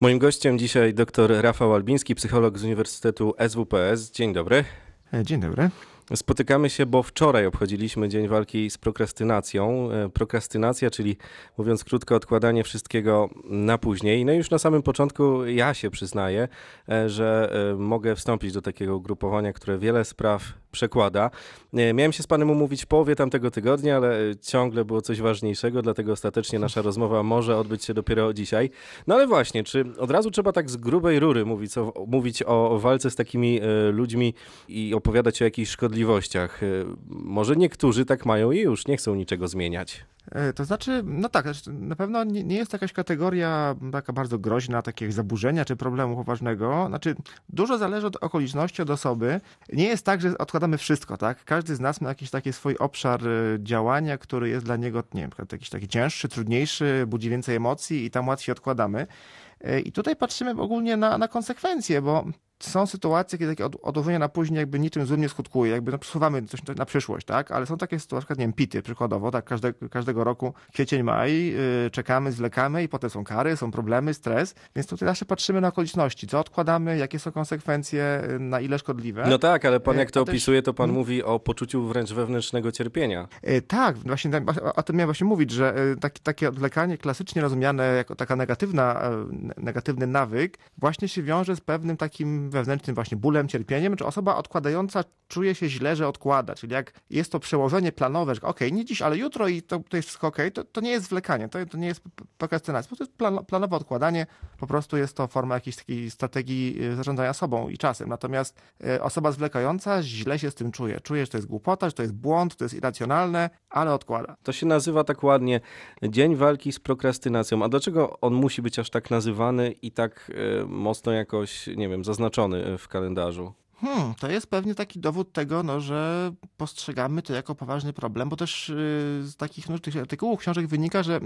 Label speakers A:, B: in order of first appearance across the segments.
A: Moim gościem dzisiaj dr Rafał Albiński, psycholog z Uniwersytetu SWPS. Dzień dobry.
B: E, dzień dobry.
A: Spotykamy się, bo wczoraj obchodziliśmy Dzień Walki z Prokrastynacją. E, prokrastynacja, czyli mówiąc krótko, odkładanie wszystkiego na później. No i już na samym początku ja się przyznaję, e, że mogę wstąpić do takiego ugrupowania, które wiele spraw przekłada. Miałem się z panem umówić w połowie tamtego tygodnia, ale ciągle było coś ważniejszego, dlatego ostatecznie nasza rozmowa może odbyć się dopiero dzisiaj. No ale właśnie, czy od razu trzeba tak z grubej rury mówić o, mówić o walce z takimi e, ludźmi i opowiadać o jakichś szkodliwościach? E, może niektórzy tak mają i już nie chcą niczego zmieniać.
B: E, to znaczy, no tak, na pewno nie, jest jakaś kategoria taka bardzo groźna, takiego zaburzenia czy problemu poważnego. Znaczy, dużo zależy od okoliczności, od osoby. Nie jest tak, że odkładamy wszystko, tak? Każdy z nas ma jakiś taki swój obszar e, działania, który jest dla niego, nie wiem, jakiś taki cięższy, trudniejszy, budzi więcej emocji i tam łatwiej odkładamy. E, I tutaj patrzymy ogólnie na, na konsekwencje, bo są sytuacje, kiedy takie odłożenie na później jakby niczym złym nie skutkuje, jakby no, przesuwamy coś na przyszłość, tak? Ale są takie sytuacje, nie wiem, pity przykładowo, tak, każde, każdego roku, kwiecień, maj, yy, czekamy, zwlekamy i potem są kary, są problemy, stres, więc tutaj zawsze patrzymy na okoliczności, co odkładamy, jakie są konsekwencje, y, na ile szkodliwe.
A: No tak, ale pan y, jak to opisuje, to pan hmm? mówi o poczuciu wręcz wewnętrznego cierpienia.
B: Yy, tak, właśnie o tym miałem właśnie mówić, że yy, taki, takie odwlekanie klasycznie rozumiane jako taka negatywna, negatywny nawyk właśnie się wiąże z pewnym takim wewnętrznym właśnie bólem, cierpieniem, czy osoba odkładająca czuje się źle, że odkłada. Czyli jak jest to przełożenie planowe, że ok, nie dziś, ale jutro i to, to jest wszystko ok, to, to nie jest zwlekanie, to, to nie jest prokrastynacja, to jest plan, planowe odkładanie, po prostu jest to forma jakiejś takiej strategii y, zarządzania sobą i czasem. Natomiast y, osoba zwlekająca źle się z tym czuje. Czuje, że to jest głupota, że to jest błąd, to jest irracjonalne, ale odkłada.
A: To się nazywa tak ładnie Dzień Walki z Prokrastynacją. A dlaczego on musi być aż tak nazywany i tak y, mocno jakoś, nie wiem, zaznaczony? Zaznaczony w kalendarzu.
B: Hmm, to jest pewnie taki dowód tego, no, że postrzegamy to jako poważny problem, bo też yy, z takich no, tych artykułów, książek wynika, że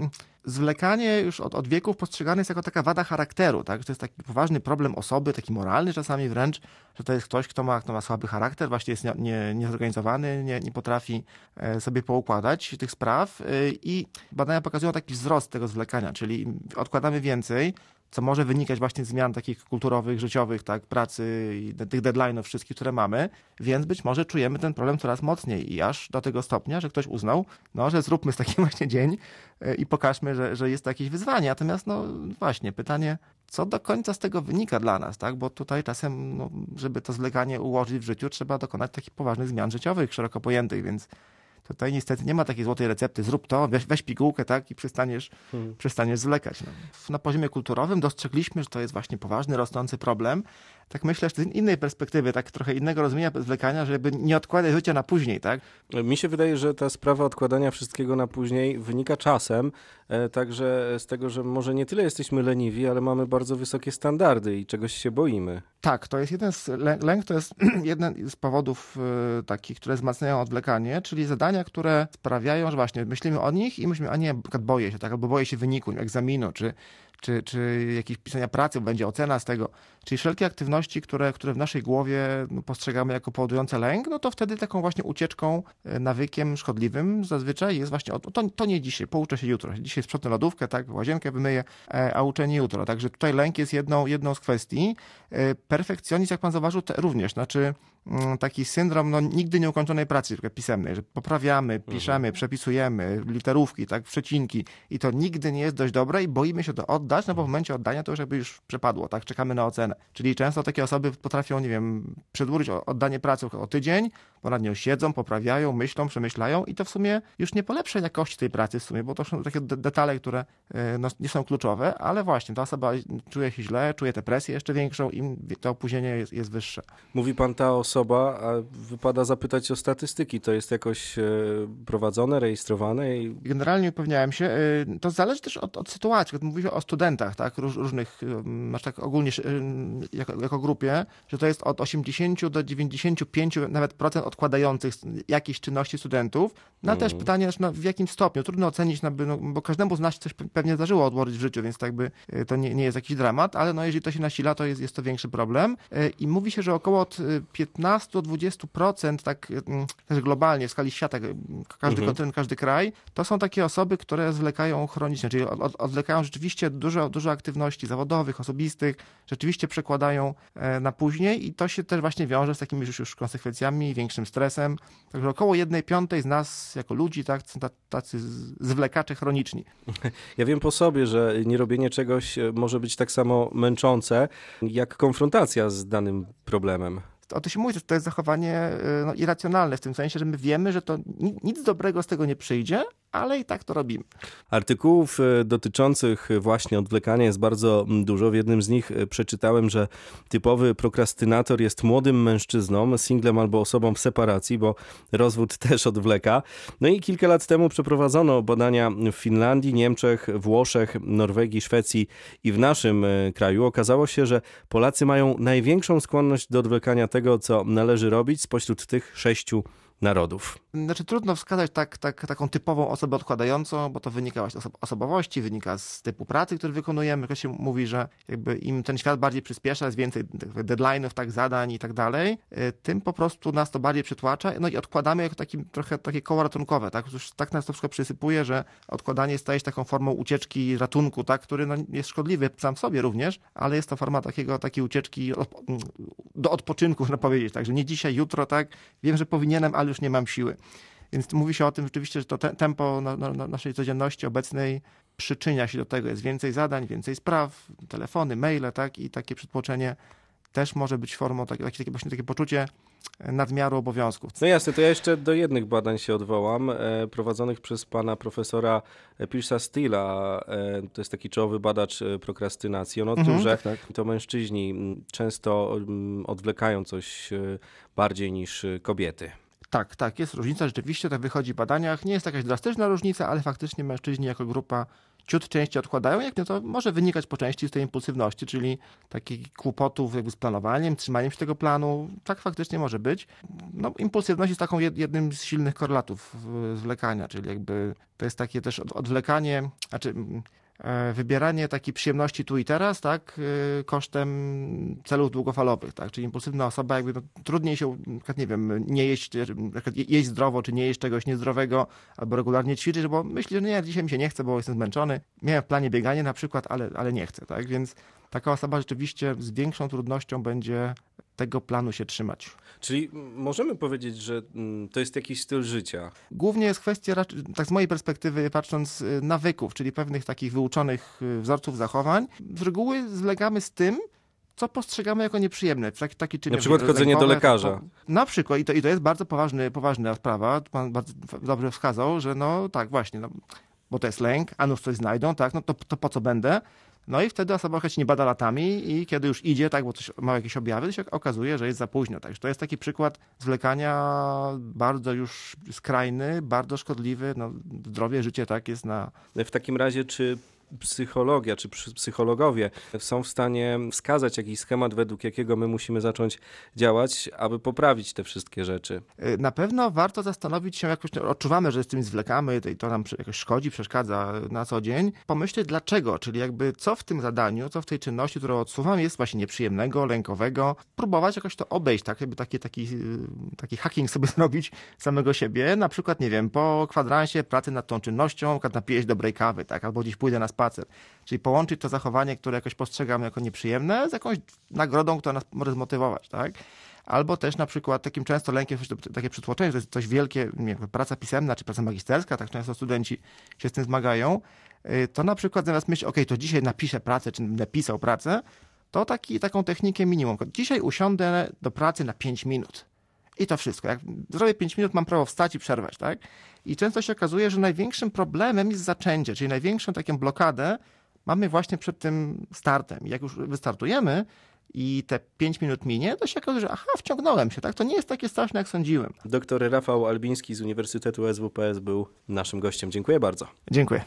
B: zwlekanie już od, od wieków postrzegane jest jako taka wada charakteru, tak? Że to jest taki poważny problem osoby, taki moralny czasami wręcz, że to jest ktoś, kto ma, kto ma słaby charakter, właśnie jest nie, nie, niezorganizowany, nie, nie potrafi e, sobie poukładać tych spraw e, i badania pokazują taki wzrost tego zwlekania, czyli odkładamy więcej, co może wynikać właśnie z zmian takich kulturowych, życiowych, tak, pracy i tych deadline'ów wszystkich, które mamy, więc być może czujemy ten problem coraz mocniej i aż do tego stopnia, że ktoś uznał, no, że zróbmy z takim właśnie dzień e, i pokażmy, że, że jest jakieś wyzwanie. Natomiast, no właśnie, pytanie, co do końca z tego wynika dla nas, tak, bo tutaj czasem, no, żeby to zleganie ułożyć w życiu, trzeba dokonać takich poważnych zmian życiowych, szeroko pojętych, więc Tutaj niestety nie ma takiej złotej recepty, zrób to, weź, weź pigułkę, tak, i przestaniesz, hmm. przestaniesz zwlekać. No. Na poziomie kulturowym dostrzegliśmy, że to jest właśnie poważny, rosnący problem. Tak myślę, z innej perspektywy, tak trochę innego rozumienia zwlekania, żeby nie odkładać życia na później, tak?
A: Mi się wydaje, że ta sprawa odkładania wszystkiego na później wynika czasem, e, także z tego, że może nie tyle jesteśmy leniwi, ale mamy bardzo wysokie standardy i czegoś się boimy.
B: Tak, to jest jeden z, lęk to jest jeden z powodów y, takich, które wzmacniają odwlekanie, czyli zadania, które sprawiają, że właśnie myślimy o nich i myślimy, a nie, boję się, tak, albo boję się wyniku, egzaminu, czy, czy, czy jakieś pisania pracy, będzie ocena z tego, czyli wszelkie aktywności, które, które w naszej głowie no, postrzegamy jako powodujące lęk, no to wtedy taką właśnie ucieczką, y, nawykiem szkodliwym zazwyczaj jest właśnie, to, to nie dzisiaj, pouczę się jutro, dzisiaj sprzątnę lodówkę, tak, łazienkę wymyję, e, a uczę nie jutro, także tutaj lęk jest jedną, jedną z kwestii, e, perfekcjonizm, jak pan zauważył, również. Znaczy taki syndrom no, nigdy nieukończonej pracy pisemnej, że poprawiamy, mhm. piszemy, mhm. przepisujemy literówki, tak, przecinki i to nigdy nie jest dość dobre i boimy się to oddać, no bo w momencie oddania to już jakby już przepadło, tak, czekamy na ocenę. Czyli często takie osoby potrafią, nie wiem, przedłużyć oddanie pracy o tydzień, bo nad nią siedzą, poprawiają, myślą, przemyślają i to w sumie już nie polepsza jakości tej pracy w sumie, bo to są takie detale, które e, no, nie są kluczowe, ale właśnie ta osoba czuje się źle, czuje tę presję jeszcze większą i to opóźnienie jest, jest wyższe.
A: Mówi pan ta osoba, a wypada zapytać o statystyki. To jest jakoś e, prowadzone, rejestrowane? I...
B: Generalnie upewniałem się. E, to zależy też od, od sytuacji. Mówimy o studentach, tak, Róż, różnych, masz tak ogólnie jako, jako grupie, że to jest od 80 do 95 nawet procent odkładających jakieś czynności studentów. No mm. też pytanie, no, w jakim stopniu. Trudno ocenić, no, bo każdemu z nas coś pewnie zdarzyło odłożyć w życiu, więc tak jakby to nie, nie jest jakiś dramat, ale no, jeżeli to się nasila, to jest, jest to większy problem. E, I mówi się, że około od 15 do 20%, tak mm, też globalnie, w skali świata, każdy
A: Mhm.
B: kontynent, każdy kraj, to są takie osoby, które zwlekają chronicznie, czyli od, od, odwlekają rzeczywiście dużo, dużo aktywności zawodowych, osobistych, rzeczywiście przekładają e, na później i to się też właśnie wiąże z takimi już, już konsekwencjami, większym stresem. Także około jednej piątej z nas jako ludzi, tak, tacy zwlekacze chroniczni.
A: Ja wiem po sobie, że nierobienie czegoś e, może być tak samo męczące, jak konfrontacja z danym problemem.
B: O to się mówi, że to jest zachowanie y, no, irracjonalne w tym sensie, że my wiemy, że to ni- nic dobrego z tego nie przyjdzie, ale i tak to robimy.
A: Artykułów e, dotyczących właśnie odwlekania jest bardzo dużo. W jednym z nich e, przeczytałem, że typowy prokrastynator jest młodym mężczyzną, singlem albo osobą w separacji, bo rozwód też odwleka. No i kilka lat temu przeprowadzono badania w Finlandii, Niemczech, Włoszech, Norwegii, Szwecji i w naszym e, kraju. Okazało się, że Polacy mają największą skłonność do odwlekania tego, co należy robić spośród tych sześciu narodów.
B: Znaczy trudno wskazać tak, tak, taką typową osobę odkładającą, bo to wynika właśnie z oso- osobowości, wynika z typu pracy, który wykonujemy. Jakoś się mówi, że jakby im ten świat bardziej przyspiesza, jest więcej tych deadline'ów, tak, zadań i tak dalej, y, tym po prostu nas to bardziej przytłacza. No i odkładamy jako taki, trochę takie koło ratunkowe, tak? Już tak nas to wszystko przysypuje, że odkładanie staje się taką formą ucieczki, ratunku, tak? Który no, jest szkodliwy sam w sobie również, ale jest to forma takiego, takiej ucieczki od, do odpoczynku, można powiedzieć, tak? Że nie dzisiaj, jutro, tak? Wiem, że powinienem, ale już nie mam siły. Więc mówi się o tym rzeczywiście, że to te, tempo na, na, na naszej codzienności obecnej przyczynia się do tego. Jest więcej zadań, więcej spraw, telefony, maile, tak? I takie przytłoczenie też może być formą, takie, takie, właśnie takie poczucie nadmiaru obowiązków.
A: No jasne, to ja jeszcze do jednych badań się odwołam, e, prowadzonych przez pana profesora Pierce'a Steela. E, to jest taki czołowy badacz e, prokrastynacji. On odkrył,
B: Mhm,
A: że
B: tak, tak.
A: to mężczyźni często odwlekają coś bardziej niż kobiety.
B: Tak, tak, jest różnica, rzeczywiście tak wychodzi w badaniach. Nie jest jakaś drastyczna różnica, ale faktycznie mężczyźni jako grupa ciut częściej odkładają, jak nie to może wynikać po części z tej impulsywności, czyli takich kłopotów jakby z planowaniem, trzymaniem się tego planu. Tak faktycznie może być. No, impulsywność jest taką jed- jednym z silnych korlatów zwlekania, czyli jakby to jest takie też od- odwlekanie, znaczy wybieranie takiej przyjemności tu i teraz, tak, e, kosztem celów długofalowych, tak, czyli impulsywna osoba jakby no, trudniej się, nie wiem, nie jeść, e, jeść zdrowo, czy nie jeść czegoś niezdrowego, albo regularnie ćwiczyć, bo myśli, że nie, dzisiaj mi się nie chce, bo jestem zmęczony, miałem w planie bieganie na przykład, ale, ale nie chcę, tak, więc taka osoba rzeczywiście z większą trudnością będzie tego planu się trzymać.
A: Czyli możemy powiedzieć, że m, to jest jakiś styl życia.
B: Głównie jest kwestia, tak z mojej perspektywy, patrząc y, nawyków, czyli pewnych takich wyuczonych y, wzorców zachowań, z reguły zlegamy z tym, co postrzegamy jako nieprzyjemne. Taki, taki czyn
A: Na przykład chodzenie do lekarza.
B: Na przykład, i to, i to jest bardzo poważny, poważna sprawa, pan bardzo dobrze wskazał, że no tak, właśnie, no, bo to jest lęk, a nuż coś znajdą, tak, no to, to po co będę? No i wtedy osoba choć nie bada latami i kiedy już idzie, tak, bo coś ma jakieś objawy, to się okazuje, że jest za późno. Także to jest taki przykład zwlekania bardzo już skrajny, bardzo szkodliwy. No, zdrowie, życie, tak, jest na...
A: W takim razie, czy psychologia, czy psy- psychologowie są w stanie wskazać jakiś schemat, według jakiego my musimy zacząć działać, aby poprawić te wszystkie rzeczy?
B: Y, Na pewno warto zastanowić się, jakoś odczuwamy, że z tym zwlekamy i to nam jakoś szkodzi, przeszkadza na co dzień. Pomyśleć dlaczego, czyli jakby co w tym zadaniu, co w tej czynności, którą odsuwam jest właśnie nieprzyjemnego, lękowego. Próbować jakoś to obejść, tak? Jakby taki, taki, y, taki hacking sobie zrobić samego siebie. Na przykład, nie wiem, po kwadransie pracy nad tą czynnością, na przykład napiję dobrej kawy, tak? Albo gdzieś pójdę na spacer. Czyli połączyć to zachowanie, które jakoś postrzegam jako nieprzyjemne, z jakąś nagrodą, która nas może zmotywować, tak? Albo też na przykład takim często lękiem, takie przytłoczenie, że to jest coś wielkie, nie praca pisemna czy praca magisterska, tak często studenci się z tym zmagają, y, to na przykład zamiast myśleć, ok, to dzisiaj napiszę pracę, czy będę pisał pracę, to taki, taką technikę minimum. Dzisiaj usiądę do pracy na 5 minut. I to wszystko. Jak zrobię 5 minut, mam prawo wstać i przerwać, tak? I często się okazuje, że największym problemem jest zaczęcie, czyli największą taką blokadę mamy właśnie przed tym startem. Jak już wystartujemy i te 5 minut minie, to się okazuje, że aha, wciągnąłem się, tak? To nie jest takie straszne, jak sądziłem.
A: Doktor Rafał Albiński z Uniwersytetu SWPS był naszym gościem. Dziękuję bardzo.
B: Dziękuję.